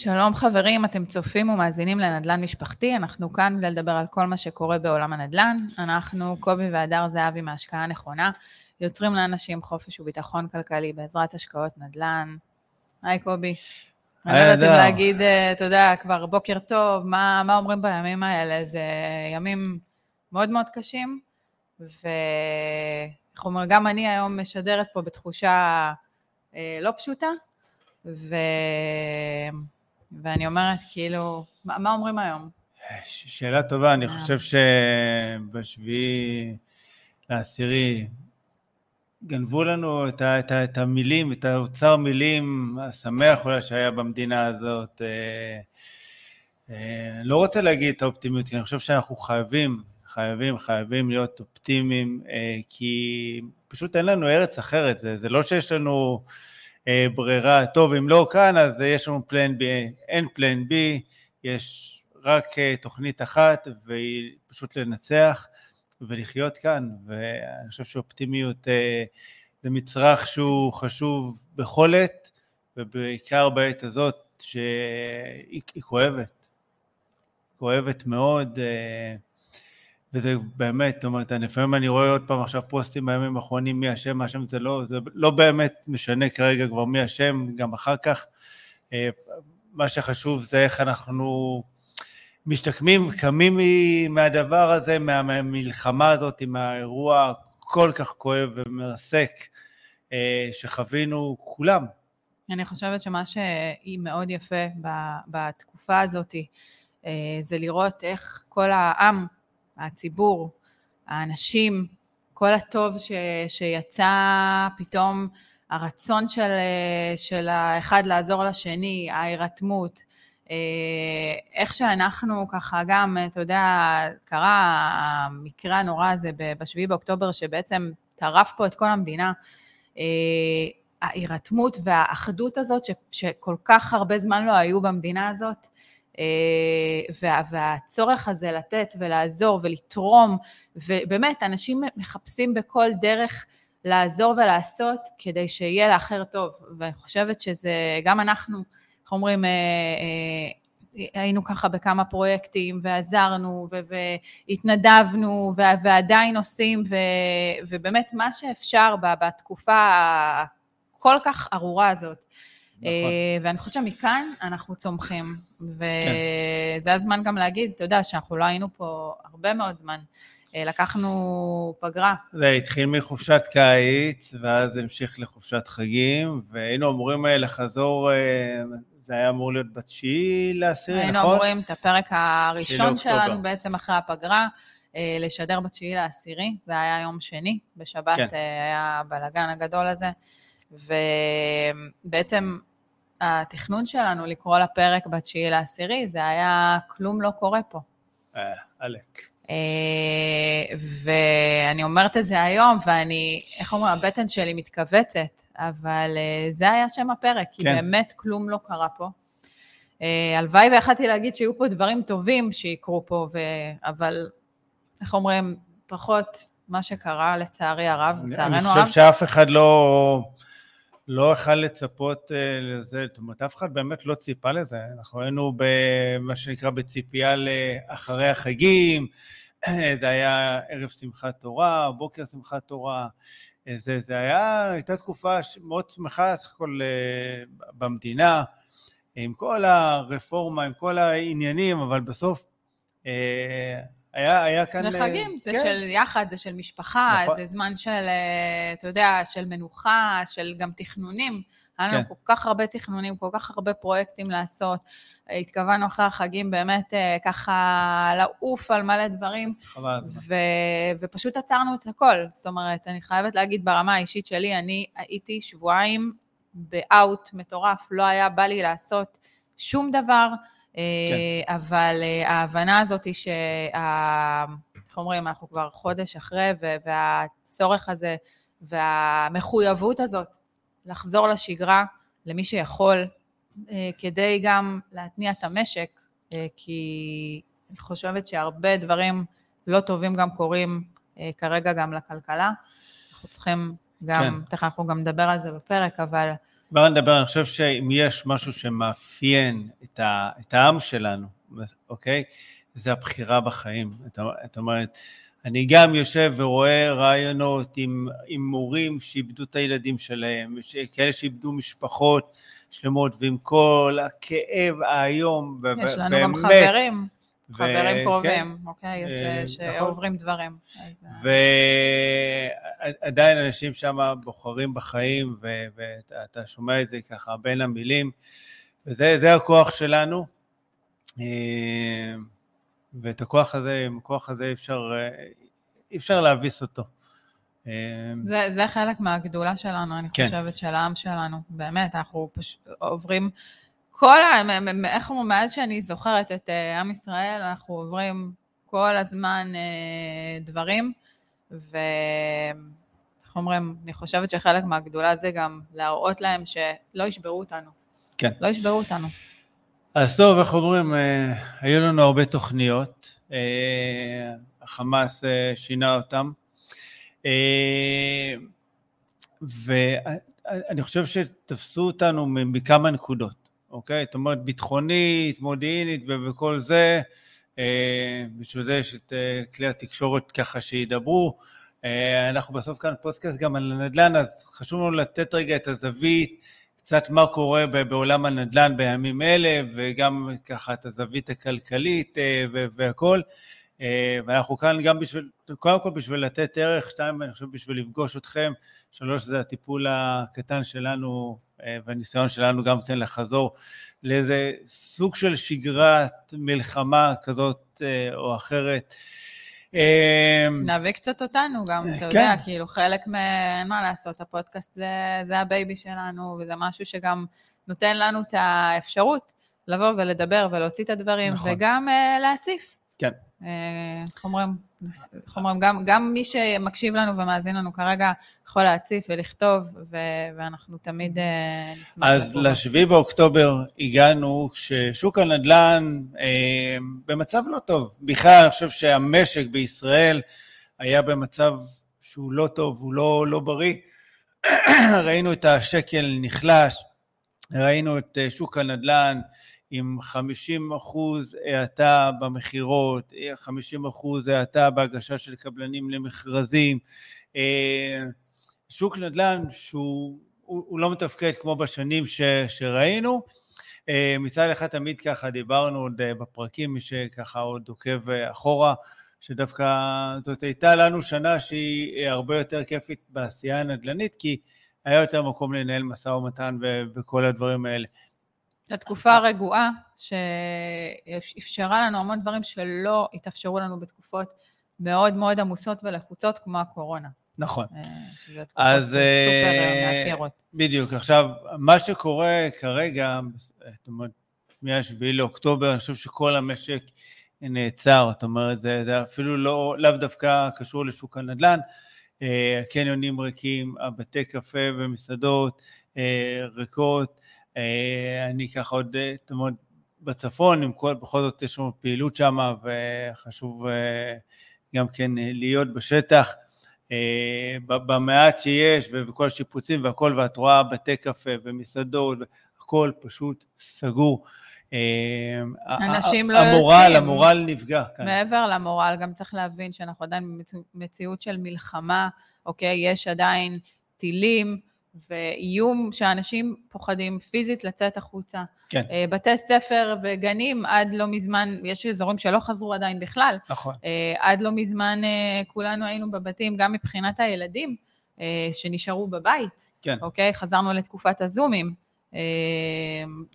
שלום חברים, אתם צופים ומאזינים לנדל"ן משפחתי, אנחנו כאן כדי לדבר על כל מה שקורה בעולם הנדל"ן. אנחנו, קובי והדר זהבי מהשקעה נכונה, יוצרים לאנשים חופש וביטחון כלכלי בעזרת השקעות נדל"ן. היי קובי. אני לא יודעת אם להגיד, אה, אתה יודע, כבר בוקר טוב, מה, מה אומרים בימים האלה? זה ימים מאוד מאוד קשים, וגם אני היום משדרת פה בתחושה אה, לא פשוטה, ו... ואני אומרת, כאילו, מה, מה אומרים היום? שאלה טובה, אני חושב שבשביעי לעשירי גנבו לנו את, ה, את, ה, את המילים, את האוצר מילים השמח אולי שהיה במדינה הזאת. אה, אה, לא רוצה להגיד את האופטימיות, כי אני חושב שאנחנו חייבים, חייבים, חייבים להיות אופטימיים, אה, כי פשוט אין לנו ארץ אחרת, זה, זה לא שיש לנו... אה, ברירה, טוב, אם לא כאן, אז יש לנו פלן בי, אין פלן בי, יש רק אה, תוכנית אחת, והיא פשוט לנצח ולחיות כאן, ואני חושב שאופטימיות אה, זה מצרך שהוא חשוב בכל עת, ובעיקר בעת הזאת, שהיא כואבת, כואבת מאוד, וזה באמת, זאת אומרת, לפעמים אני רואה עוד פעם עכשיו פוסטים בימים האחרונים מי אשם, מה אשם זה לא, זה לא באמת משנה כרגע כבר מי אשם, גם אחר כך. אה, מה שחשוב זה איך אנחנו משתקמים, קמים מהדבר הזה, מהמלחמה הזאת, מהאירוע כל כך כואב ומרסק אה, שחווינו כולם. אני חושבת שמה שהיא מאוד יפה בתקופה הזאת, אה, זה לראות איך כל העם הציבור, האנשים, כל הטוב ש, שיצא פתאום, הרצון של, של האחד לעזור לשני, ההירתמות, אה, איך שאנחנו ככה גם, אתה יודע, קרה המקרה הנורא הזה ב-7 באוקטובר שבעצם טרף פה את כל המדינה, אה, ההירתמות והאחדות הזאת ש, שכל כך הרבה זמן לא היו במדינה הזאת, וה, והצורך הזה לתת ולעזור ולתרום, ובאמת, אנשים מחפשים בכל דרך לעזור ולעשות כדי שיהיה לאחר טוב, ואני חושבת שזה, גם אנחנו, איך אומרים, אה, אה, היינו ככה בכמה פרויקטים ועזרנו והתנדבנו ועדיין עושים ובאמת מה שאפשר בתקופה הכל כך ארורה הזאת. נכון. אה, ואני חושבת שמכאן אנחנו צומחים, וזה כן. הזמן גם להגיד, אתה יודע, שאנחנו לא היינו פה הרבה מאוד זמן. אה, לקחנו פגרה. זה התחיל מחופשת קיץ, ואז המשיך לחופשת חגים, והיינו אמורים אה, לחזור, זה היה אמור להיות בתשיעי לעשירי, נכון? היינו אמורים את הפרק הראשון שלנו בעצם אחרי הפגרה, לשדר בתשיעי לעשירי, זה היה יום שני, בשבת כן. היה הבלאגן הגדול הזה, ובעצם התכנון שלנו לקרוא לפרק בתשיעי לעשירי, זה היה כלום לא קורה פה. אה, עלק. אה, ואני אומרת את זה היום, ואני, איך אומרים, הבטן שלי מתכווצת, אבל אה, זה היה שם הפרק, כי כן. באמת כלום לא קרה פה. הלוואי ויכלתי להגיד שיהיו פה דברים טובים שיקרו פה, ו... אבל איך אומרים, פחות מה שקרה לצערי הרב, לצערנו הרב. אני חושב שאף אחד לא... לא יכל לצפות אה, לזה, זאת אומרת, אף אחד באמת לא ציפה לזה. אנחנו היינו במה שנקרא בציפייה לאחרי החגים, זה היה ערב שמחת תורה, בוקר שמחת תורה, אה, זה, זה היה, הייתה תקופה מאוד שמחה סך הכל אה, במדינה, עם כל הרפורמה, עם כל העניינים, אבל בסוף היה, היה כאן... זה חגים, זה כן. של יחד, זה של משפחה, נכון. זה זמן של, אה, אתה יודע, של מנוחה, של גם תכנונים. היה לנו כן. כל כך הרבה תכנונים, כל כך הרבה פרויקטים לעשות. התכוונו אחרי החגים באמת אה, ככה לעוף על מלא דברים. חבל. ו... ופשוט עצרנו את הכל. זאת אומרת, אני חייבת להגיד ברמה האישית שלי, אני הייתי שבועיים באאוט מטורף, לא היה בא לי לעשות שום דבר. כן. אבל אה, ההבנה הזאת היא שה... איך אומרים, אנחנו כבר חודש אחרי, והצורך הזה והמחויבות הזאת לחזור לשגרה למי שיכול, אה, כדי גם להתניע את המשק, אה, כי אני חושבת שהרבה דברים לא טובים גם קורים כרגע גם לכלכלה. אנחנו צריכים גם, כן. תכף אנחנו גם נדבר על זה בפרק, אבל כבר נדבר, אני חושב שאם יש משהו שמאפיין את, ה, את העם שלנו, אוקיי? זה הבחירה בחיים. את אומרת, אני גם יושב ורואה רעיונות עם, עם מורים שאיבדו את הילדים שלהם, כאלה שאיבדו משפחות שלמות, ועם כל הכאב האיום, יש לנו באמת, גם חברים. חברים קרובים, כן, אוקיי? אז אה, נכון. שעוברים דברים. אה. ועדיין אנשים שם בוחרים בחיים, ואתה שומע את זה ככה בין המילים, וזה הכוח שלנו. אה, ואת הכוח הזה, עם הכוח הזה אי אפשר, אפשר להביס אותו. זה, זה חלק מהגדולה שלנו, אני כן. חושבת, של העם שלנו. באמת, אנחנו פשוט עוברים כל ה... איך אומרים, מאז שאני זוכרת את uh, עם ישראל, אנחנו עוברים כל הזמן uh, דברים, ואיך אומרים, אני חושבת שחלק מהגדולה זה גם להראות להם שלא ישברו אותנו. כן. לא ישברו אותנו. אז טוב, איך אומרים, uh, היו לנו הרבה תוכניות, החמאס שינה אותם, uh, ואני חושב שתפסו אותנו מכמה נקודות. אוקיי? זאת אומרת, ביטחונית, מודיעינית וכל זה, אה, בשביל זה יש את אה, כלי התקשורת ככה שידברו. אה, אנחנו בסוף כאן פודקאסט גם על הנדל"ן, אז חשוב לנו לתת רגע את הזווית, קצת מה קורה בעולם הנדל"ן בימים אלה, וגם ככה את הזווית הכלכלית והכול. ואנחנו כאן גם בשביל, קודם כל בשביל לתת ערך, שתיים, אני חושב בשביל לפגוש אתכם, שלוש זה הטיפול הקטן שלנו והניסיון שלנו גם כן לחזור לאיזה סוג של שגרת מלחמה כזאת אה, או אחרת. נביא קצת אותנו גם, אתה כן. יודע, כאילו חלק מ... אין מה לעשות, הפודקאסט זה, זה הבייבי שלנו, וזה משהו שגם נותן לנו את האפשרות לבוא ולדבר ולהוציא את הדברים, נכון. וגם אה, להציף. כן. איך אומרים? איך אומרים? גם, גם מי שמקשיב לנו ומאזין לנו כרגע יכול להציף ולכתוב, ו- ואנחנו תמיד אה, נשמח. אז לשביעי באוקטובר הגענו ששוק הנדל"ן אה, במצב לא טוב. בכלל, אני חושב שהמשק בישראל היה במצב שהוא לא טוב, הוא לא, לא בריא. ראינו את השקל נחלש, ראינו את אה, שוק הנדל"ן עם 50 אחוז האטה במכירות, 50 אחוז האטה בהגשה של קבלנים למכרזים. אה, שוק נדל"ן שהוא הוא, הוא לא מתפקד כמו בשנים ש, שראינו. אה, מצד אחד תמיד ככה דיברנו עוד אה, בפרקים, מי שככה עוד עוקב אחורה, שדווקא זאת הייתה לנו שנה שהיא הרבה יותר כיפית בעשייה הנדל"נית, כי היה יותר מקום לנהל משא ומתן וכל הדברים האלה. זו תקופה רגועה, שאפשרה לנו המון דברים שלא התאפשרו לנו בתקופות מאוד מאוד עמוסות ולחוצות, כמו הקורונה. נכון. אה, אז, סופר אה, מאתגרות. בדיוק. עכשיו, מה שקורה כרגע, זאת אומרת, מ-7 לאוקטובר, אני חושב שכל המשק נעצר, זאת אומרת, זה, זה אפילו לא, לאו דווקא קשור לשוק הנדל"ן. אה, הקניונים ריקים, הבתי קפה ומסעדות ריקות, אה, אני ככה עוד, אה, זאת אומרת, בצפון, עם כל, בכל זאת יש לנו פעילות שם, וחשוב אה, גם כן להיות בשטח. במעט שיש, וכל השיפוצים והכל, ואת רואה בתי קפה ומסעדות, הכל פשוט סגור. אנשים לא המורל, יוצאים. המורל נפגע כאן. מעבר למורל, גם צריך להבין שאנחנו עדיין במציאות של מלחמה, אוקיי? יש עדיין טילים, ואיום שאנשים פוחדים פיזית לצאת החוצה. כן. אה, בתי ספר וגנים עד לא מזמן, יש אזורים שלא חזרו עדיין בכלל. נכון. אה, עד לא מזמן אה, כולנו היינו בבתים, גם מבחינת הילדים שנשארו בבית. כן. אוקיי? חזרנו לתקופת הזומים.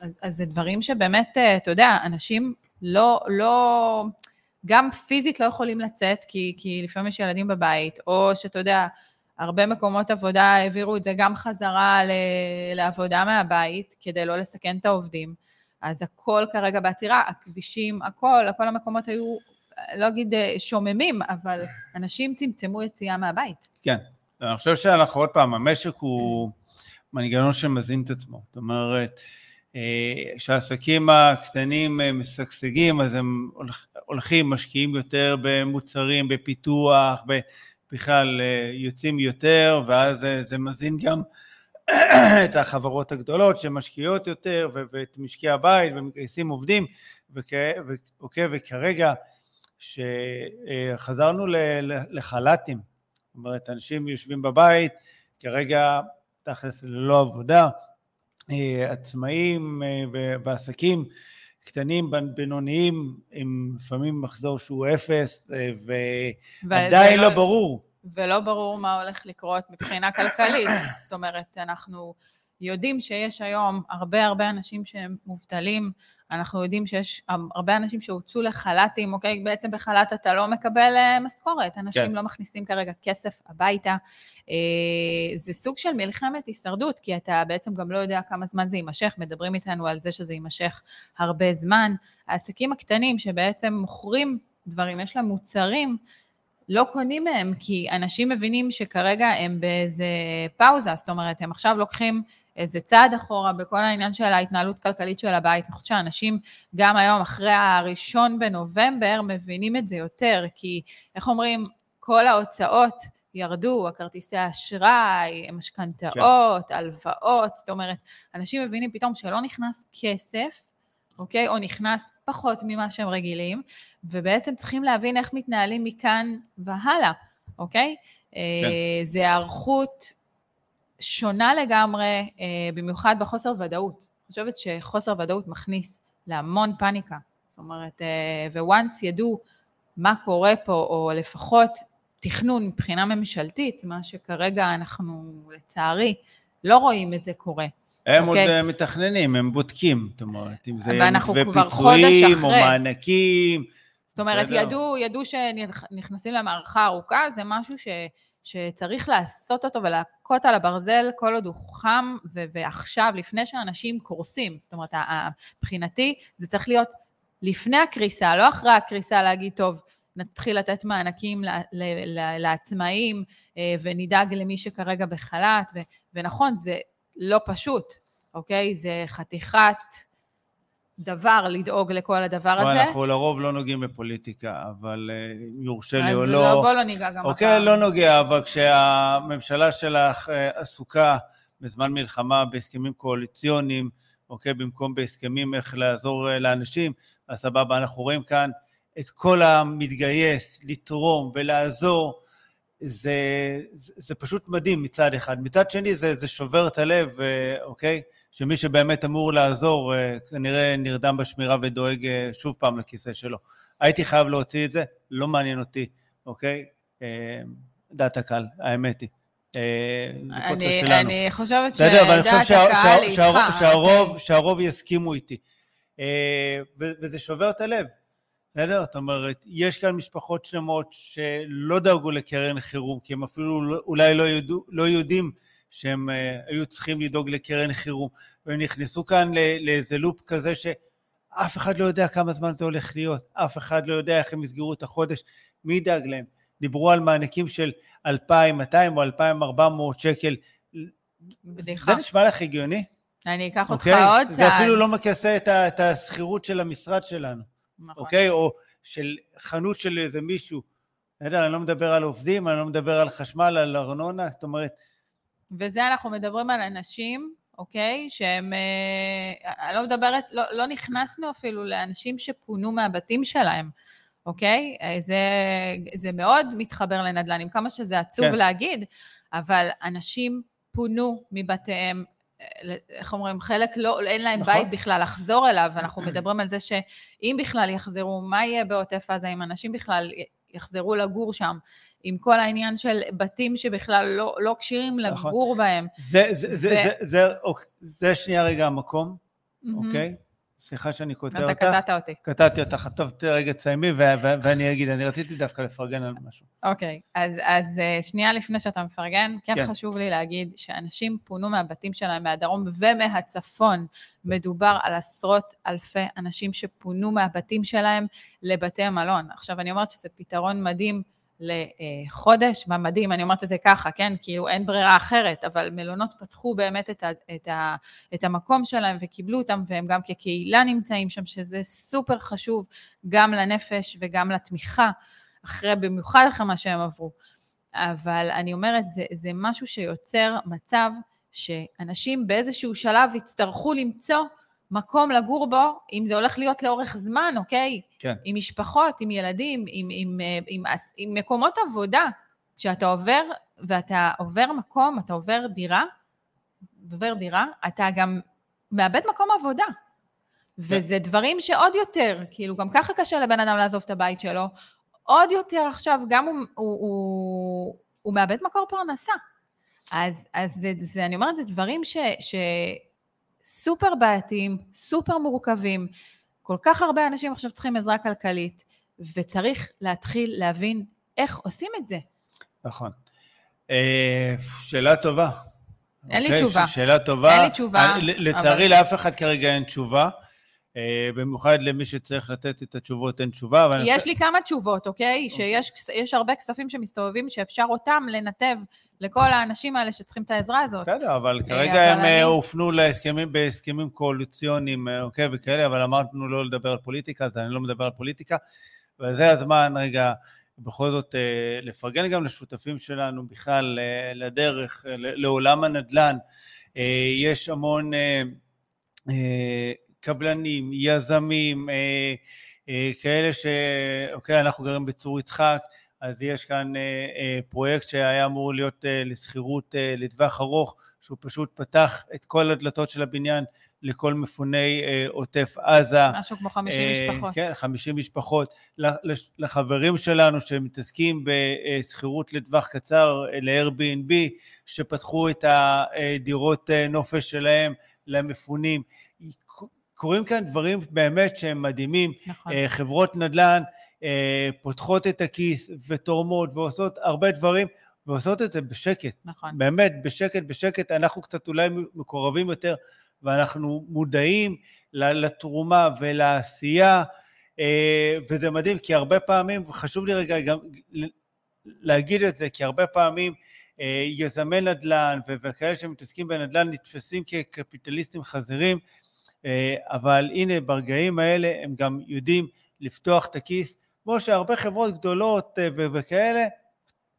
אז, אז זה דברים שבאמת, אתה יודע, אנשים לא, לא, גם פיזית לא יכולים לצאת, כי, כי לפעמים יש ילדים בבית, או שאתה יודע, הרבה מקומות עבודה העבירו את זה גם חזרה לעבודה מהבית, כדי לא לסכן את העובדים. אז הכל כרגע בעצירה, הכבישים, הכל, הכל המקומות היו, לא אגיד אה, שוממים, אבל אנשים צמצמו יציאה מהבית. כן, אני חושב שאנחנו עוד פעם, המשק הוא מנגנון שמזין את עצמו. זאת אומרת, אה, כשהעסקים הקטנים אה, משגשגים, אז הם הולכים, משקיעים יותר במוצרים, בפיתוח, בכלל אה, יוצאים יותר, ואז זה, זה מזין גם את החברות הגדולות שמשקיעות יותר ואת משקי הבית ומגייסים עובדים אוקיי, וכרגע שחזרנו לחל"תים, זאת אומרת אנשים יושבים בבית כרגע תכלס ללא עבודה, אה, עצמאים אה, בעסקים קטנים, בינוניים, עם לפעמים מחזור שהוא אפס, אה, ועדיין לא ברור. ולא ברור מה הולך לקרות מבחינה כלכלית. זאת אומרת, אנחנו יודעים שיש היום הרבה הרבה אנשים שהם מובטלים, אנחנו יודעים שיש הרבה אנשים שהוצאו לחל"תים, אוקיי? בעצם בחל"ת אתה לא מקבל אה, משכורת, אנשים כן. לא מכניסים כרגע כסף הביתה. אה, זה סוג של מלחמת הישרדות, כי אתה בעצם גם לא יודע כמה זמן זה יימשך, מדברים איתנו על זה שזה יימשך הרבה זמן. העסקים הקטנים שבעצם מוכרים דברים, יש להם מוצרים, לא קונים מהם, כי אנשים מבינים שכרגע הם באיזה פאוזה, זאת אומרת, הם עכשיו לוקחים איזה צעד אחורה בכל העניין של ההתנהלות כלכלית של הבית. אני חושבת שאנשים גם היום, אחרי הראשון בנובמבר, מבינים את זה יותר, כי איך אומרים, כל ההוצאות ירדו, הכרטיסי האשראי, משכנתאות, כן. הלוואות, זאת אומרת, אנשים מבינים פתאום שלא נכנס כסף, אוקיי? או נכנס פחות ממה שהם רגילים, ובעצם צריכים להבין איך מתנהלים מכאן והלאה, אוקיי? כן. אה, זה היערכות שונה לגמרי, אה, במיוחד בחוסר ודאות. אני חושבת שחוסר ודאות מכניס להמון פאניקה. זאת אומרת, אה, וואנס ידעו מה קורה פה, או לפחות תכנון מבחינה ממשלתית, מה שכרגע אנחנו לצערי לא רואים את זה קורה. הם okay. עוד אוקיי? מתכננים, הם בודקים, זאת אומרת, אם זה מתווה פיצויים או מענקים. זאת אומרת, ידעו, ידעו שנכנסים למערכה ארוכה, זה משהו ש, שצריך לעשות אותו ולהכות על הברזל כל עוד הוא חם, ו- ועכשיו, לפני שאנשים קורסים. זאת אומרת, מבחינתי, זה צריך להיות לפני הקריסה, לא אחרי הקריסה להגיד, טוב, נתחיל לתת מענקים לעצמאים אה, ונדאג למי שכרגע בחל"ת, ו- ונכון, זה לא פשוט, אוקיי? זה חתיכת דבר לדאוג לכל הדבר הזה. אנחנו לרוב לא נוגעים בפוליטיקה, אבל אה, אם יורשה לי או לא... אז בוא לא ניגע גם אוקיי, לא נוגע, אבל כשהממשלה שלך אה, עסוקה בזמן מלחמה בהסכמים קואליציוניים, אוקיי, במקום בהסכמים איך לעזור אה, לאנשים, אז סבבה, אנחנו רואים כאן את כל המתגייס לתרום ולעזור, זה, זה, זה פשוט מדהים מצד אחד. מצד שני זה, זה שובר את הלב, אוקיי? שמי שבאמת אמור לעזור אה, כנראה נרדם בשמירה ודואג אה, שוב פעם לכיסא שלו. הייתי חייב להוציא את זה, לא מעניין אותי, אוקיי? אה, דעת הקהל, האמת היא. אני, אני חושבת שדעת הקהל היא איתך. שהרוב, אוקיי. שהרוב יסכימו איתי. וזה שובר את הלב. בסדר? זאת אומרת, יש כאן משפחות שלמות שלא דאגו לקרן חירום, כי הם אפילו לא, אולי לא, יודו, לא יודעים שהם uh, היו צריכים לדאוג לקרן חירום, והם נכנסו כאן לאיזה לופ כזה שאף אחד לא יודע כמה זמן זה הולך להיות, אף אחד לא יודע איך הם יסגרו את החודש, מי ידאג להם? דיברו על מענקים של 2,200 או 2,400 שקל. בדיחה. זה נשמע לך הגיוני? אני אקח אותך אוקיי? עוד צעד. זה אפילו לא מכסה את השכירות של המשרד שלנו. נכון. אוקיי? או של חנות של איזה מישהו. אני לא מדבר על עובדים, אני לא מדבר על חשמל, על ארנונה, זאת אומרת... וזה אנחנו מדברים על אנשים, אוקיי? שהם... אה, אני לא מדברת, לא, לא נכנסנו אפילו לאנשים שפונו מהבתים שלהם, אוקיי? אה, זה, זה מאוד מתחבר לנדל"ן, עם כמה שזה עצוב כן. להגיד, אבל אנשים פונו מבתיהם, אה, איך אומרים, חלק לא, אין להם נכון. בית בכלל לחזור אליו, אנחנו מדברים על זה שאם בכלל יחזרו, מה יהיה בעוטף עזה, אם אנשים בכלל יחזרו לגור שם, עם כל העניין של בתים שבכלל לא, לא כשירים נכון. לגור בהם. זה, זה, ו... זה, זה, זה, אוקיי, זה שנייה רגע המקום, mm-hmm. אוקיי? סליחה שאני קוטע אותך. אתה קטעת אותי. קטעתי אותך, טוב, רגע תסיימי ואני אגיד, אני רציתי דווקא לפרגן על משהו. אוקיי, אז, אז אה, שנייה לפני שאתה מפרגן, כן, כן חשוב לי להגיד שאנשים פונו מהבתים שלהם מהדרום ומהצפון. מדובר על עשרות אלפי אנשים שפונו מהבתים שלהם לבתי מלון. עכשיו, אני אומרת שזה פתרון מדהים. לחודש, מה מדהים, אני אומרת את זה ככה, כן, כאילו אין ברירה אחרת, אבל מלונות פתחו באמת את, ה, את, ה, את המקום שלהם וקיבלו אותם, והם גם כקהילה נמצאים שם, שזה סופר חשוב גם לנפש וגם לתמיכה, אחרי, במיוחד אחרי מה שהם עברו. אבל אני אומרת, זה, זה משהו שיוצר מצב שאנשים באיזשהו שלב יצטרכו למצוא מקום לגור בו, אם זה הולך להיות לאורך זמן, אוקיי? כן. עם משפחות, עם ילדים, עם, עם, אה, עם, עם, עם מקומות עבודה. כשאתה עובר, ואתה עובר מקום, אתה עובר דירה, עובר דירה, אתה גם מאבד מקום עבודה. וזה דברים שעוד יותר, כאילו, גם ככה קשה לבן אדם לעזוב את הבית שלו, עוד יותר עכשיו, גם הוא, הוא, הוא, הוא מאבד מקור פרנסה. אז, אז זה, זה, אני אומרת, זה דברים ש, שסופר בעייתיים, סופר מורכבים. כל כך הרבה אנשים עכשיו צריכים עזרה כלכלית, וצריך להתחיל להבין איך עושים את זה. נכון. אה, שאלה טובה. אין לי אוקיי, תשובה. שאלה טובה. אין לי תשובה. לצערי, אבל... לאף אחד כרגע אין תשובה. אה, במיוחד למי שצריך לתת את התשובות, אין תשובה. יש אני... לי כמה תשובות, אוקיי? אוקיי? שיש הרבה כספים שמסתובבים, שאפשר אותם לנתב לכל האנשים האלה שצריכים את העזרה הזאת. בסדר, אבל אה, כרגע הם אה, אני... הופנו להסכמים, בהסכמים קואליציוניים, אוקיי, וכאלה, אבל אמרנו לא לדבר על פוליטיקה, אז אני לא מדבר על פוליטיקה, וזה הזמן רגע בכל זאת לפרגן גם לשותפים שלנו בכלל לדרך, לעולם הנדל"ן. יש המון קבלנים, יזמים, אה, אה, כאלה ש... אוקיי, אנחנו גרים בצור יצחק, אז יש כאן אה, פרויקט שהיה אמור להיות לשכירות לטווח ארוך, שהוא פשוט פתח את כל הדלתות של הבניין לכל מפוני עוטף עזה. משהו כמו 50 משפחות. כן, 50 משפחות. לחברים שלנו שמתעסקים בשכירות לטווח קצר, ל-Airbnb, שפתחו את הדירות נופש שלהם למפונים. קורים כאן דברים באמת שהם מדהימים. נכון. אה, חברות נדל"ן אה, פותחות את הכיס ותורמות ועושות הרבה דברים, ועושות את זה בשקט. נכון. באמת, בשקט, בשקט. אנחנו קצת אולי מקורבים יותר, ואנחנו מודעים לתרומה ולעשייה, אה, וזה מדהים, כי הרבה פעמים, חשוב לי רגע גם להגיד את זה, כי הרבה פעמים יזמי נדל"ן וכאלה שמתעסקים בנדל"ן נתפסים כקפיטליסטים חזירים, אבל הנה ברגעים האלה הם גם יודעים לפתוח את הכיס, כמו שהרבה חברות גדולות אה, וכאלה,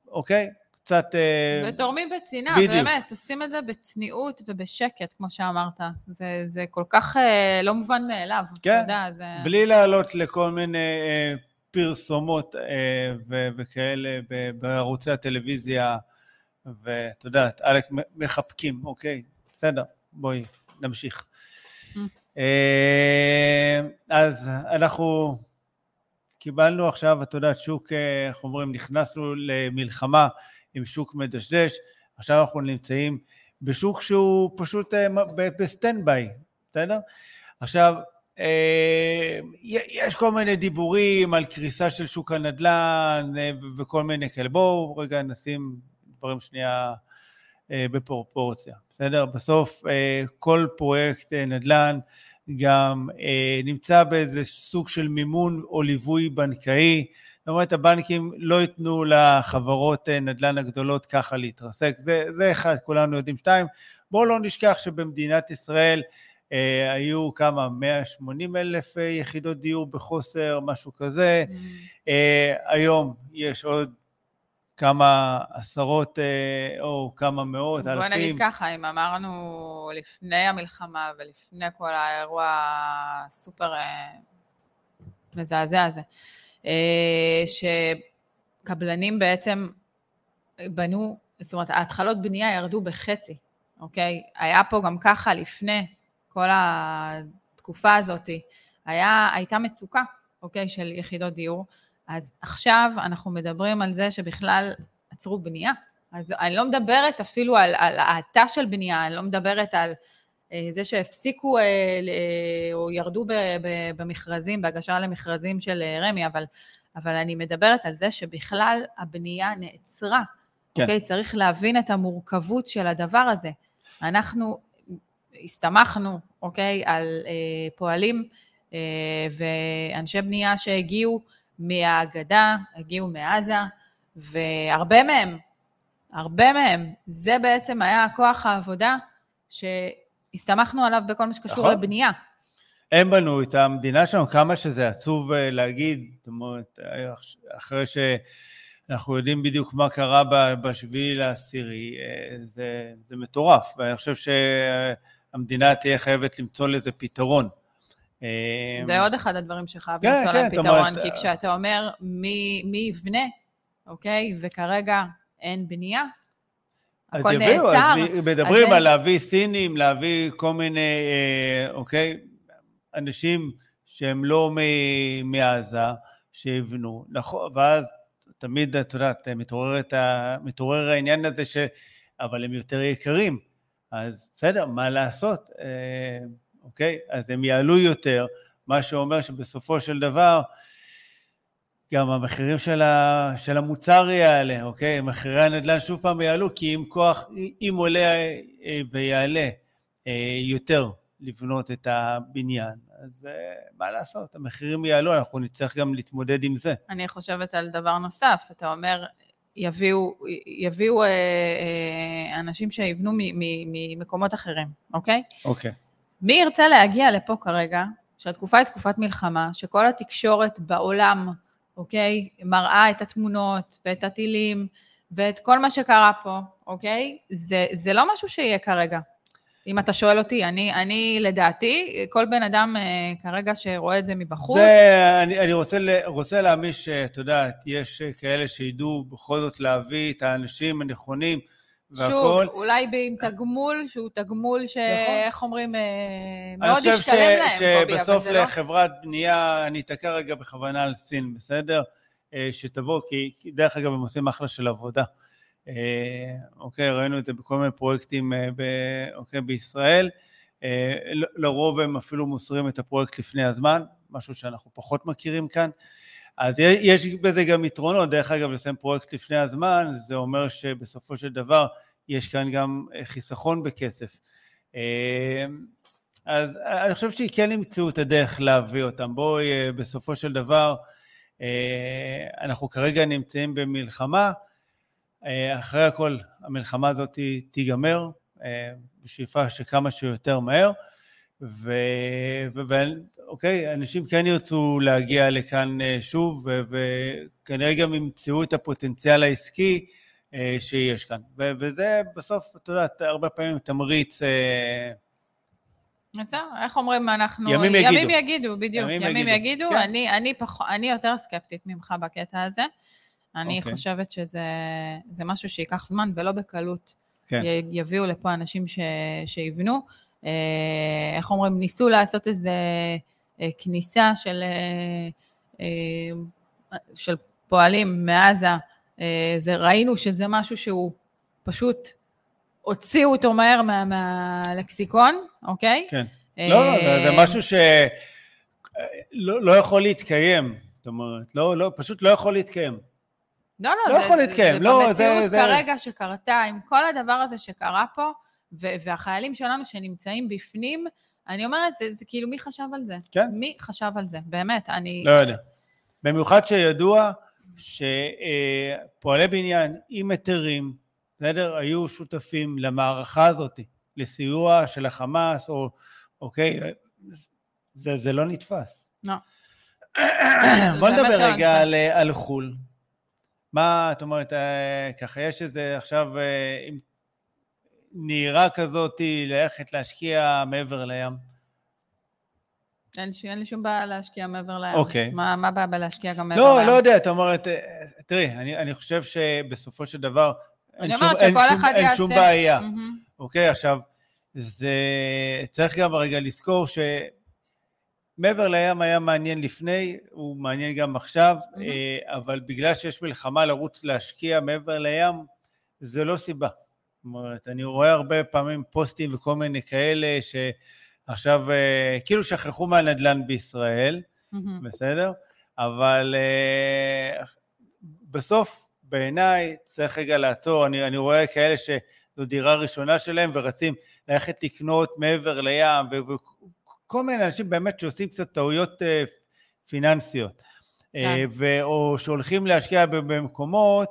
אוקיי? קצת... אה, ותורמים בצנעה, באמת, עושים את זה בצניעות ובשקט, כמו שאמרת. זה, זה כל כך לא מובן מאליו, כן, אתה יודע, זה... בלי לעלות לכל מיני פרסומות וכאלה בערוצי הטלוויזיה, ואת יודעת, עלק מחבקים, אוקיי? בסדר, בואי, נמשיך. אה, אז אנחנו קיבלנו עכשיו, את יודעת, שוק, אה, איך אומרים, נכנסנו למלחמה עם שוק מדשדש, עכשיו אנחנו נמצאים בשוק שהוא פשוט אה, ב stand by, בסדר? עכשיו, יש כל מיני דיבורים על קריסה של שוק הנדל"ן וכל מיני כאלה. בואו רגע נשים דברים שנייה בפרופורציה, בסדר? בסוף אה, כל פרויקט אה, נדל"ן גם נמצא באיזה סוג של מימון או ליווי בנקאי. זאת אומרת, הבנקים לא ייתנו לחברות נדל"ן הגדולות ככה להתרסק. זה, זה אחד, כולנו יודעים. שתיים, בואו לא נשכח שבמדינת ישראל אה, היו כמה, 180 אלף יחידות דיור בחוסר, משהו כזה. Mm. אה, היום יש עוד כמה עשרות אה, או כמה מאות, אלפים. בוא נגיד ככה, אם אמרנו לפני המלחמה ולפני כל האירוע הסופר אה, מזעזע הזה, אה, שקבלנים בעצם בנו, זאת אומרת, ההתחלות בנייה ירדו בחצי, אוקיי? היה פה גם ככה לפני כל התקופה הזאת, היה, הייתה מצוקה, אוקיי, של יחידות דיור. אז עכשיו אנחנו מדברים על זה שבכלל עצרו בנייה. אז אני לא מדברת אפילו על, על האטה של בנייה, אני לא מדברת על אה, זה שהפסיקו אה, או ירדו ב, ב, במכרזים, בהגשה למכרזים של אה, רמ"י, אבל, אבל אני מדברת על זה שבכלל הבנייה נעצרה. כן. אוקיי? צריך להבין את המורכבות של הדבר הזה. אנחנו הסתמכנו, אוקיי, על אה, פועלים אה, ואנשי בנייה שהגיעו מהגדה, הגיעו מעזה, והרבה מהם, הרבה מהם, זה בעצם היה כוח העבודה שהסתמכנו עליו בכל מה שקשור נכון. לבנייה. הם בנו את המדינה שלנו, כמה שזה עצוב אה, להגיד, זאת אומרת, אחרי אנחנו יודעים בדיוק מה קרה בשביעי לעשירי, אה, זה, זה מטורף, ואני חושב שהמדינה תהיה חייבת למצוא לזה פתרון. זה עוד אחד הדברים שחייב כן, למצוא כן, להם פתרון, אומרת... כי כשאתה אומר מי, מי יבנה, אוקיי, וכרגע אין בנייה, הכל נעצר. אז יביאו, אז מדברים אז על להביא סינים, להביא כל מיני, אה, אוקיי, אנשים שהם לא מעזה, שיבנו, נכון, ואז תמיד, את יודעת, מתעורר, ה, מתעורר העניין הזה ש... אבל הם יותר יקרים, אז בסדר, מה לעשות? אה, אוקיי? אז הם יעלו יותר, מה שאומר שבסופו של דבר, גם המחירים של, ה, של המוצר יעלה, אוקיי? מחירי הנדל"ן שוב פעם יעלו, כי אם כוח, אם עולה אה, ויעלה אה, יותר לבנות את הבניין, אז uh, מה לעשות, המחירים יעלו, אנחנו נצטרך גם להתמודד עם זה. אני חושבת על דבר נוסף, אתה אומר, יביאו, יביאו אה, אה, אנשים שיבנו ממקומות אחרים, אוקיי? אוקיי. מי ירצה להגיע לפה כרגע, שהתקופה היא תקופת מלחמה, שכל התקשורת בעולם, אוקיי, מראה את התמונות ואת הטילים ואת כל מה שקרה פה, אוקיי? זה, זה לא משהו שיהיה כרגע. אם אתה שואל אותי, אני, אני לדעתי, כל בן אדם אה, כרגע שרואה את זה מבחוץ... זה, אני, אני רוצה, רוצה להאמין שאת יודעת, יש כאלה שידעו בכל זאת להביא את האנשים הנכונים והכול. שוב, אולי עם תגמול, שהוא תגמול ש... נכון. איך אומרים, אה, מאוד ישתלם להם, קובי, אבל זה לא... אני חושב שבסוף לחברת בנייה, אני אתקע רגע בכוונה על סין, בסדר? אה, שתבוא, כי דרך אגב, הם עושים אחלה של עבודה. אה, אוקיי, ראינו את זה בכל מיני פרויקטים ב, אוקיי, בישראל. לרוב הם אפילו מוסרים את הפרויקט לפני הזמן, משהו שאנחנו פחות מכירים כאן. אז יש בזה גם יתרונות, דרך אגב, לסיים פרויקט לפני הזמן, זה אומר שבסופו של דבר יש כאן גם חיסכון בכסף. אז אני חושב שהיא כן ימצאו את הדרך להביא אותם. בואי, בסופו של דבר, אנחנו כרגע נמצאים במלחמה, אה, אחרי הכל המלחמה הזאת תיגמר, אה, בשאיפה שכמה שיותר מהר, ואוקיי, אנשים כן ירצו להגיע לכאן אה, שוב, וכנראה גם ימצאו את הפוטנציאל העסקי שיש כאן. וזה בסוף, את יודעת, הרבה פעמים תמריץ... אז זהו, איך אומרים אנחנו... ימים יגידו. ימים יגידו, בדיוק. ימים, ימים יגידו. יגידו. כן. אני, אני, פח, אני יותר סקפטית ממך בקטע הזה. אני okay. אוקיי. חושבת שזה משהו שייקח זמן ולא בקלות. כן. יביאו לפה אנשים ש, שיבנו. אה, איך אומרים, ניסו לעשות איזה אה, כניסה של, אה, של פועלים מעזה, זה, ראינו שזה משהו שהוא פשוט, הוציאו אותו מהר מה, מהלקסיקון, אוקיי? כן. לא, לא, זה משהו שלא לא יכול להתקיים. זאת אומרת, לא, לא, פשוט לא יכול להתקיים. לא, לא, לא זה, יכול להתקיים, לא, זה במציאות זה... כרגע שקרתה, עם כל הדבר הזה שקרה פה, ו- והחיילים שלנו שנמצאים בפנים, אני אומרת, זה, זה כאילו, מי חשב על זה? כן. מי חשב על זה? באמת, אני... לא יודע. במיוחד שידוע שפועלי בניין עם היתרים, בסדר, היו שותפים למערכה הזאת, לסיוע של החמאס, או, אוקיי, זה, זה לא נתפס. לא. בוא נדבר רגע על, על חו"ל. מה, את אומרת, אה, ככה יש איזה עכשיו אה, עם נהירה כזאת ללכת להשקיע מעבר לים? אין, אין לי שום בעיה להשקיע מעבר לים. אוקיי. מה, מה הבעיה בלהשקיע גם מעבר לא, לים? לא יודע, את אומרת, אה, תראי, אני, אני חושב שבסופו של דבר, אין שום, אין, שום, אין שום בעיה. Mm-hmm. אוקיי, עכשיו, זה, צריך גם רגע לזכור ש... מעבר לים היה מעניין לפני, הוא מעניין גם עכשיו, mm-hmm. אבל בגלל שיש מלחמה לרוץ להשקיע מעבר לים, זה לא סיבה. זאת אומרת, אני רואה הרבה פעמים פוסטים וכל מיני כאלה שעכשיו אה, כאילו שכחו מהנדל"ן בישראל, mm-hmm. בסדר? אבל אה, בסוף, בעיניי, צריך רגע לעצור. אני, אני רואה כאלה שזו דירה ראשונה שלהם ורצים ללכת לקנות מעבר לים, כל מיני אנשים באמת שעושים קצת טעויות אה, פיננסיות, כן. ו- או שהולכים להשקיע במקומות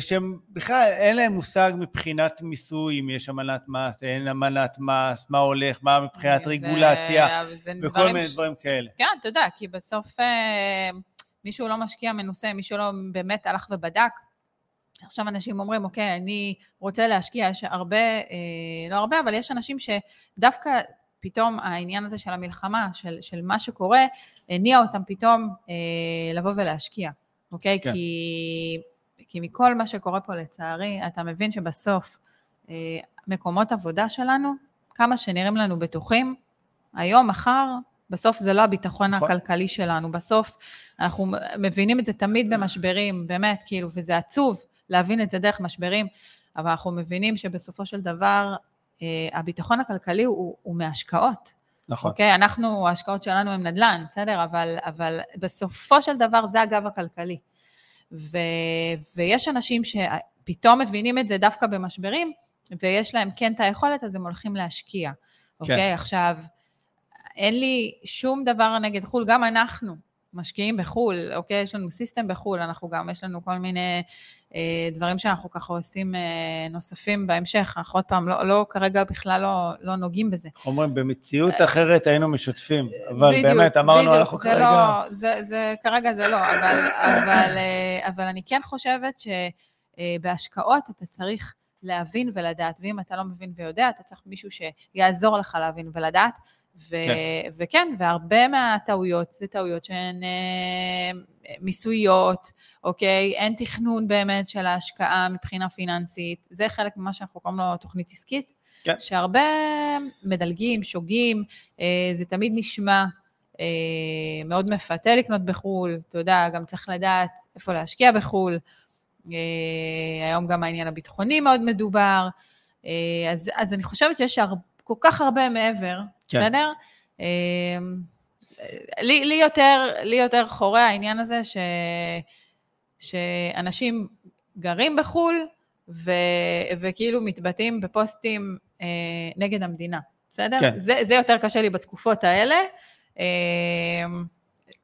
שהם בכלל אין להם מושג מבחינת מיסוי, אם יש אמנת מס, אין אמנת מס, מה הולך, מה מבחינת זה, רגולציה, וכל מיני ש... דברים כאלה. כן, אתה יודע, כי בסוף... מישהו לא משקיע מנוסה, מישהו לא באמת הלך ובדק, עכשיו אנשים אומרים, אוקיי, אני רוצה להשקיע, יש הרבה, אה, לא הרבה, אבל יש אנשים שדווקא פתאום העניין הזה של המלחמה, של, של מה שקורה, הניע אותם פתאום אה, לבוא ולהשקיע, אוקיי? כן. כי, כי מכל מה שקורה פה לצערי, אתה מבין שבסוף אה, מקומות עבודה שלנו, כמה שנראים לנו בטוחים, היום, מחר, בסוף זה לא הביטחון נכון. הכלכלי שלנו, בסוף אנחנו מבינים את זה תמיד במשברים, באמת, כאילו, וזה עצוב להבין את זה דרך משברים, אבל אנחנו מבינים שבסופו של דבר אה, הביטחון הכלכלי הוא, הוא מהשקעות. נכון. אוקיי? אנחנו, ההשקעות שלנו הן נדל"ן, בסדר? אבל, אבל בסופו של דבר זה הגב הכלכלי. ו, ויש אנשים שפתאום מבינים את זה דווקא במשברים, ויש להם כן את היכולת, אז הם הולכים להשקיע. כן. אוקיי? עכשיו, אין לי שום דבר נגד חו"ל, גם אנחנו משקיעים בחו"ל, אוקיי? יש לנו סיסטם בחו"ל, אנחנו גם, יש לנו כל מיני אה, דברים שאנחנו ככה עושים אה, נוספים בהמשך, אנחנו עוד פעם, לא, לא כרגע בכלל לא, לא נוגעים בזה. אומרים, במציאות אחרת היינו משתפים, אבל בדיוק, באמת אמרנו, בדיוק, אנחנו זה כרגע... לא, זה, זה, כרגע זה לא, אבל, אבל, אה, אבל אני כן חושבת שבהשקעות אתה צריך להבין ולדעת, ואם אתה לא מבין ויודע, אתה צריך מישהו שיעזור לך להבין ולדעת. ו- כן. וכן, והרבה מהטעויות זה טעויות שהן אה, מיסויות, אוקיי? אין תכנון באמת של ההשקעה מבחינה פיננסית, זה חלק ממה שאנחנו קוראים לו תוכנית עסקית, כן. שהרבה מדלגים, שוגים, אה, זה תמיד נשמע אה, מאוד מפתה לקנות בחו"ל, אתה יודע, גם צריך לדעת איפה להשקיע בחו"ל. אה, היום גם העניין הביטחוני מאוד מדובר, אה, אז, אז אני חושבת שיש הרבה, כל כך הרבה מעבר, כן. בסדר? אה, לי, לי, יותר, לי יותר חורה העניין הזה ש, שאנשים גרים בחו"ל ו, וכאילו מתבטאים בפוסטים אה, נגד המדינה, בסדר? כן. זה, זה יותר קשה לי בתקופות האלה. אה,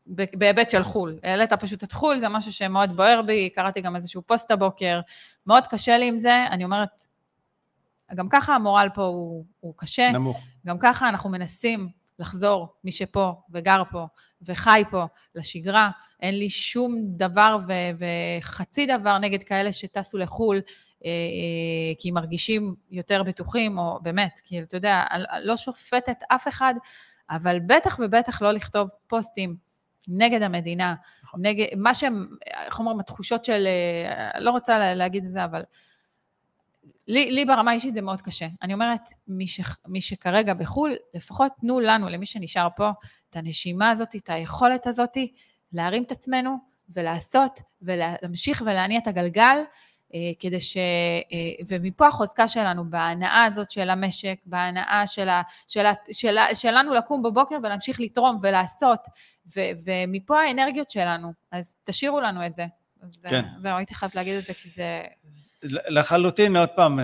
בהיבט של חו"ל. העלית פשוט את חו"ל, זה משהו שמאוד בוער בי, קראתי גם איזשהו פוסט הבוקר, מאוד קשה לי עם זה, אני אומרת, גם ככה המורל פה הוא, הוא קשה. נמוך. גם ככה אנחנו מנסים לחזור, מי שפה וגר פה וחי פה, לשגרה. אין לי שום דבר ו- וחצי דבר נגד כאלה שטסו לחו"ל, אה, אה, כי מרגישים יותר בטוחים, או באמת, כאילו, אתה יודע, לא שופטת אף אחד, אבל בטח ובטח לא לכתוב פוסטים נגד המדינה, נכון. נגד, מה שהם, איך אומרים, התחושות של, אה, לא רוצה להגיד את זה, אבל לי, לי ברמה האישית זה מאוד קשה. אני אומרת, מי, ש, מי שכרגע בחו"ל, לפחות תנו לנו, למי שנשאר פה, את הנשימה הזאת, את היכולת הזאת, להרים את עצמנו ולעשות ולהמשיך ולהניע את הגלגל, אה, כדי ש... אה, ומפה החוזקה שלנו, בהנאה הזאת של המשק, בהנאה של ה, של ה, של ה, שלנו לקום בבוקר ולהמשיך לתרום ולעשות, ו, ומפה האנרגיות שלנו. אז תשאירו לנו את זה. אז כן. זהו, הייתי חייבת להגיד את זה, כי זה... לחלוטין, עוד פעם,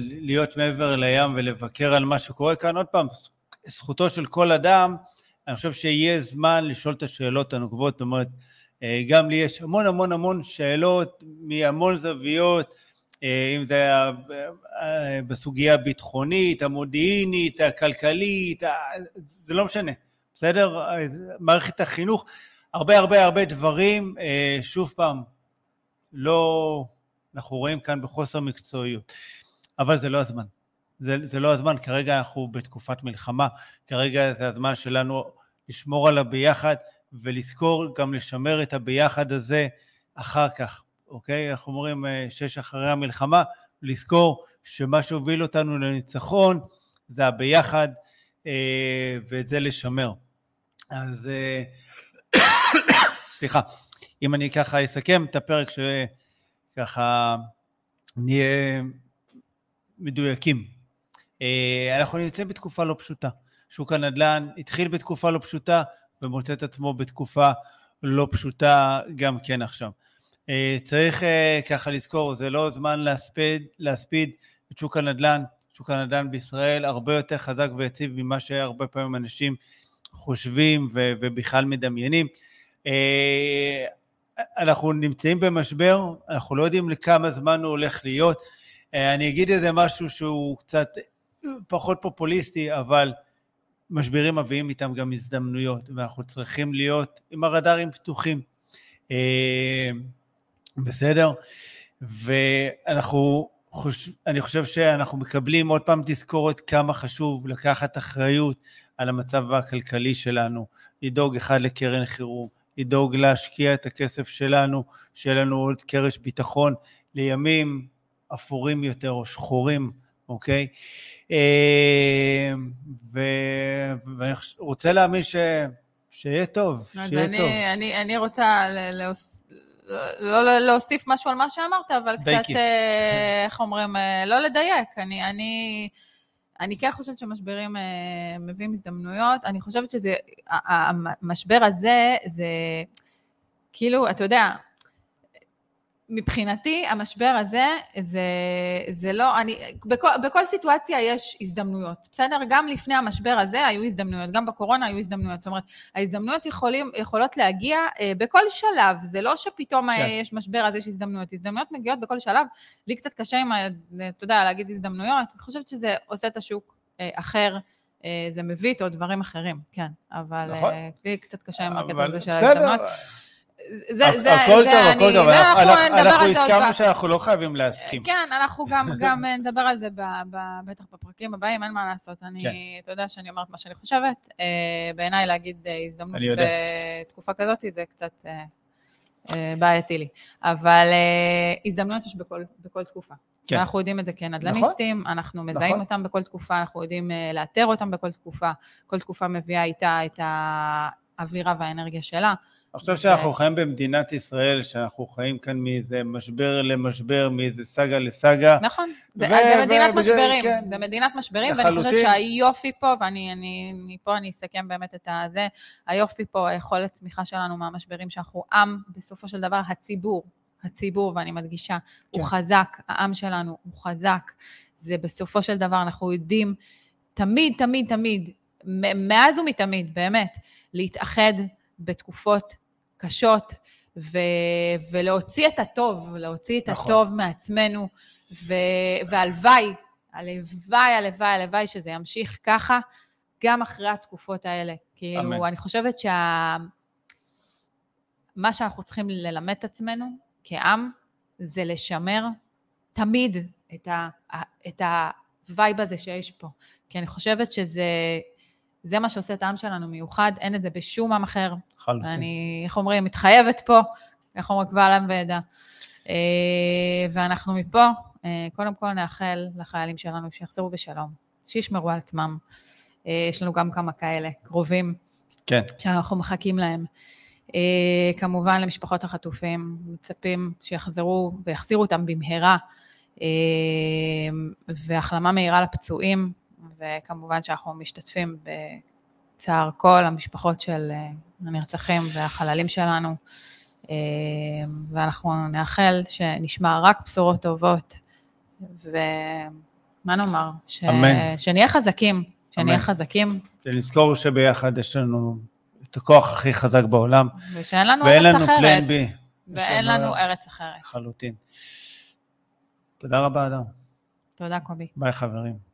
להיות מעבר לים ולבקר על מה שקורה כאן, עוד פעם, זכותו של כל אדם, אני חושב שיהיה זמן לשאול את השאלות הנוקבות, זאת אומרת, גם לי יש המון המון המון שאלות מהמון זוויות, אם זה היה בסוגיה הביטחונית, המודיעינית, הכלכלית, זה לא משנה, בסדר? מערכת החינוך, הרבה הרבה הרבה דברים, שוב פעם, לא... אנחנו רואים כאן בחוסר מקצועיות. אבל זה לא הזמן. זה, זה לא הזמן, כרגע אנחנו בתקופת מלחמה, כרגע זה הזמן שלנו לשמור על הביחד ולזכור גם לשמר את הביחד הזה אחר כך, אוקיי? אנחנו אומרים אה, שש אחרי המלחמה, לזכור שמה שהוביל אותנו לניצחון זה הביחד אה, ואת זה לשמר. אז אה, סליחה, אם אני ככה אסכם את הפרק ש... ככה נהיה מדויקים. אה, אנחנו נמצאים בתקופה לא פשוטה. שוק הנדל"ן התחיל בתקופה לא פשוטה ומוצא את עצמו בתקופה לא פשוטה גם כן עכשיו. אה, צריך אה, ככה לזכור, זה לא זמן להספיד, להספיד את שוק הנדל"ן. שוק הנדל"ן בישראל הרבה יותר חזק ויציב ממה שהרבה פעמים אנשים חושבים ובכלל מדמיינים. אנחנו נמצאים במשבר, אנחנו לא יודעים לכמה זמן הוא הולך להיות. אה, אני אגיד איזה משהו שהוא קצת פחות פופוליסטי, אבל משברים מביאים איתם גם הזדמנויות, ואנחנו צריכים להיות עם הרדארים פתוחים. אה, בסדר? ואנחנו, חוש... אני חושב שאנחנו מקבלים עוד פעם תזכורת כמה חשוב לקחת אחריות על המצב הכלכלי שלנו, לדאוג אחד לקרן חירום, לדאוג להשקיע את הכסף שלנו, שיהיה לנו עוד קרש ביטחון לימים אפורים יותר או שחורים, אוקיי? אה, ואני רוצה להאמין ש... שיהיה טוב, שיהיה אני, טוב. אני, אני רוצה להוסיף... לא, לא להוסיף משהו על מה שאמרת, אבל דייקי. קצת, אה, איך אומרים, אה, לא לדייק. אני, אני, אני כן חושבת שמשברים אה, מביאים הזדמנויות. אני חושבת שזה, המשבר הזה, זה כאילו, אתה יודע, מבחינתי, המשבר הזה, זה, זה לא, אני, בכל, בכל סיטואציה יש הזדמנויות, בסדר? גם לפני המשבר הזה היו הזדמנויות, גם בקורונה היו הזדמנויות. זאת אומרת, ההזדמנויות יכולים, יכולות להגיע אה, בכל שלב, זה לא שפתאום כן. כן. יש משבר אז יש הזדמנויות, הזדמנויות מגיעות בכל שלב. לי קצת קשה עם, ה- אתה יודע, להגיד הזדמנויות, אני חושבת שזה עושה את השוק אה, אחר. אה, זה מביא איתו דברים אחרים, כן, אבל נכון. אה, לי קצת קשה עם הקטע הזה של בסדר, זה, זה, הכל זה, טוב, אני, הכל טוב, אנחנו- אנחנו אנחנו הסכמנו. שאנחנו לא חייבים להסכים. כן, אנחנו גם, גם נדבר על זה ב, ב, בטח בפרקים הבאים, אין מה לעשות. אני, כן. אתה יודע שאני אומרת מה שאני חושבת. אה, בעיניי להגיד אה, הזדמנות. בתקופה כזאת, זה קצת אה, בעייתי לי. אבל הזדמנויות יש בכל, בכל תקופה. כן. אנחנו יודעים את זה כנדל"ניסטים, אנחנו מזהים נכון. אותם בכל תקופה, אנחנו יודעים לאתר אותם בכל תקופה. כל תקופה מביאה איתה את האווירה והאנרגיה שלה. אני חושב שאנחנו חיים במדינת ישראל, שאנחנו חיים כאן מאיזה משבר למשבר, מאיזה סאגה לסאגה. נכון, זה, ו- זה מדינת ו- משברים, כן. זה מדינת משברים, ואני חושבת לחלוטין. שהיופי פה, ואני אני, אני פה אני אסכם באמת את הזה, היופי פה, היכולת צמיחה שלנו מהמשברים, שאנחנו עם, בסופו של דבר, הציבור, הציבור, ואני מדגישה, כן. הוא חזק, העם שלנו הוא חזק, זה בסופו של דבר, אנחנו יודעים תמיד, תמיד, תמיד, מאז ומתמיד, באמת, להתאחד בתקופות קשות, ו- ולהוציא את הטוב, להוציא את נכון. הטוב מעצמנו, ו- והלוואי, הלוואי, הלוואי, הלוואי שזה ימשיך ככה, גם אחרי התקופות האלה. כאילו, אמן. אני חושבת שה... מה שאנחנו צריכים ללמד את עצמנו כעם, זה לשמר תמיד את, ה, את ה vibe הזה שיש פה. כי אני חושבת שזה זה מה שעושה את העם שלנו מיוחד, אין את זה בשום עם אחר. לחלוטין. אני, איך אומרים, מתחייבת פה, איך אומרים, קבל עם ועדה. אה, ואנחנו מפה, אה, קודם כל נאחל לחיילים שלנו שיחזרו בשלום, שישמרו על עצמם. אה, יש לנו גם כמה כאלה, קרובים, כן. שאנחנו מחכים להם. אה, כמובן למשפחות החטופים, מצפים שיחזרו ויחזירו אותם במהרה, אה, והחלמה מהירה לפצועים, וכמובן שאנחנו משתתפים בצער כל המשפחות של אה, הנרצחים והחללים שלנו, אה, ואנחנו נאחל שנשמע רק בשורות טובות, ומה נאמר? ש... אמן. שנהיה חזקים, שנהיה אמן. חזקים, שנזכור שביחד יש לנו את הכוח הכי חזק בעולם, ושאין לנו ואין ארץ לנו אחרת. פלן בי. ואין לנו לנו ארץ אחרת. לחלוטין. תודה רבה, אדם. תודה, קובי. ביי, חברים.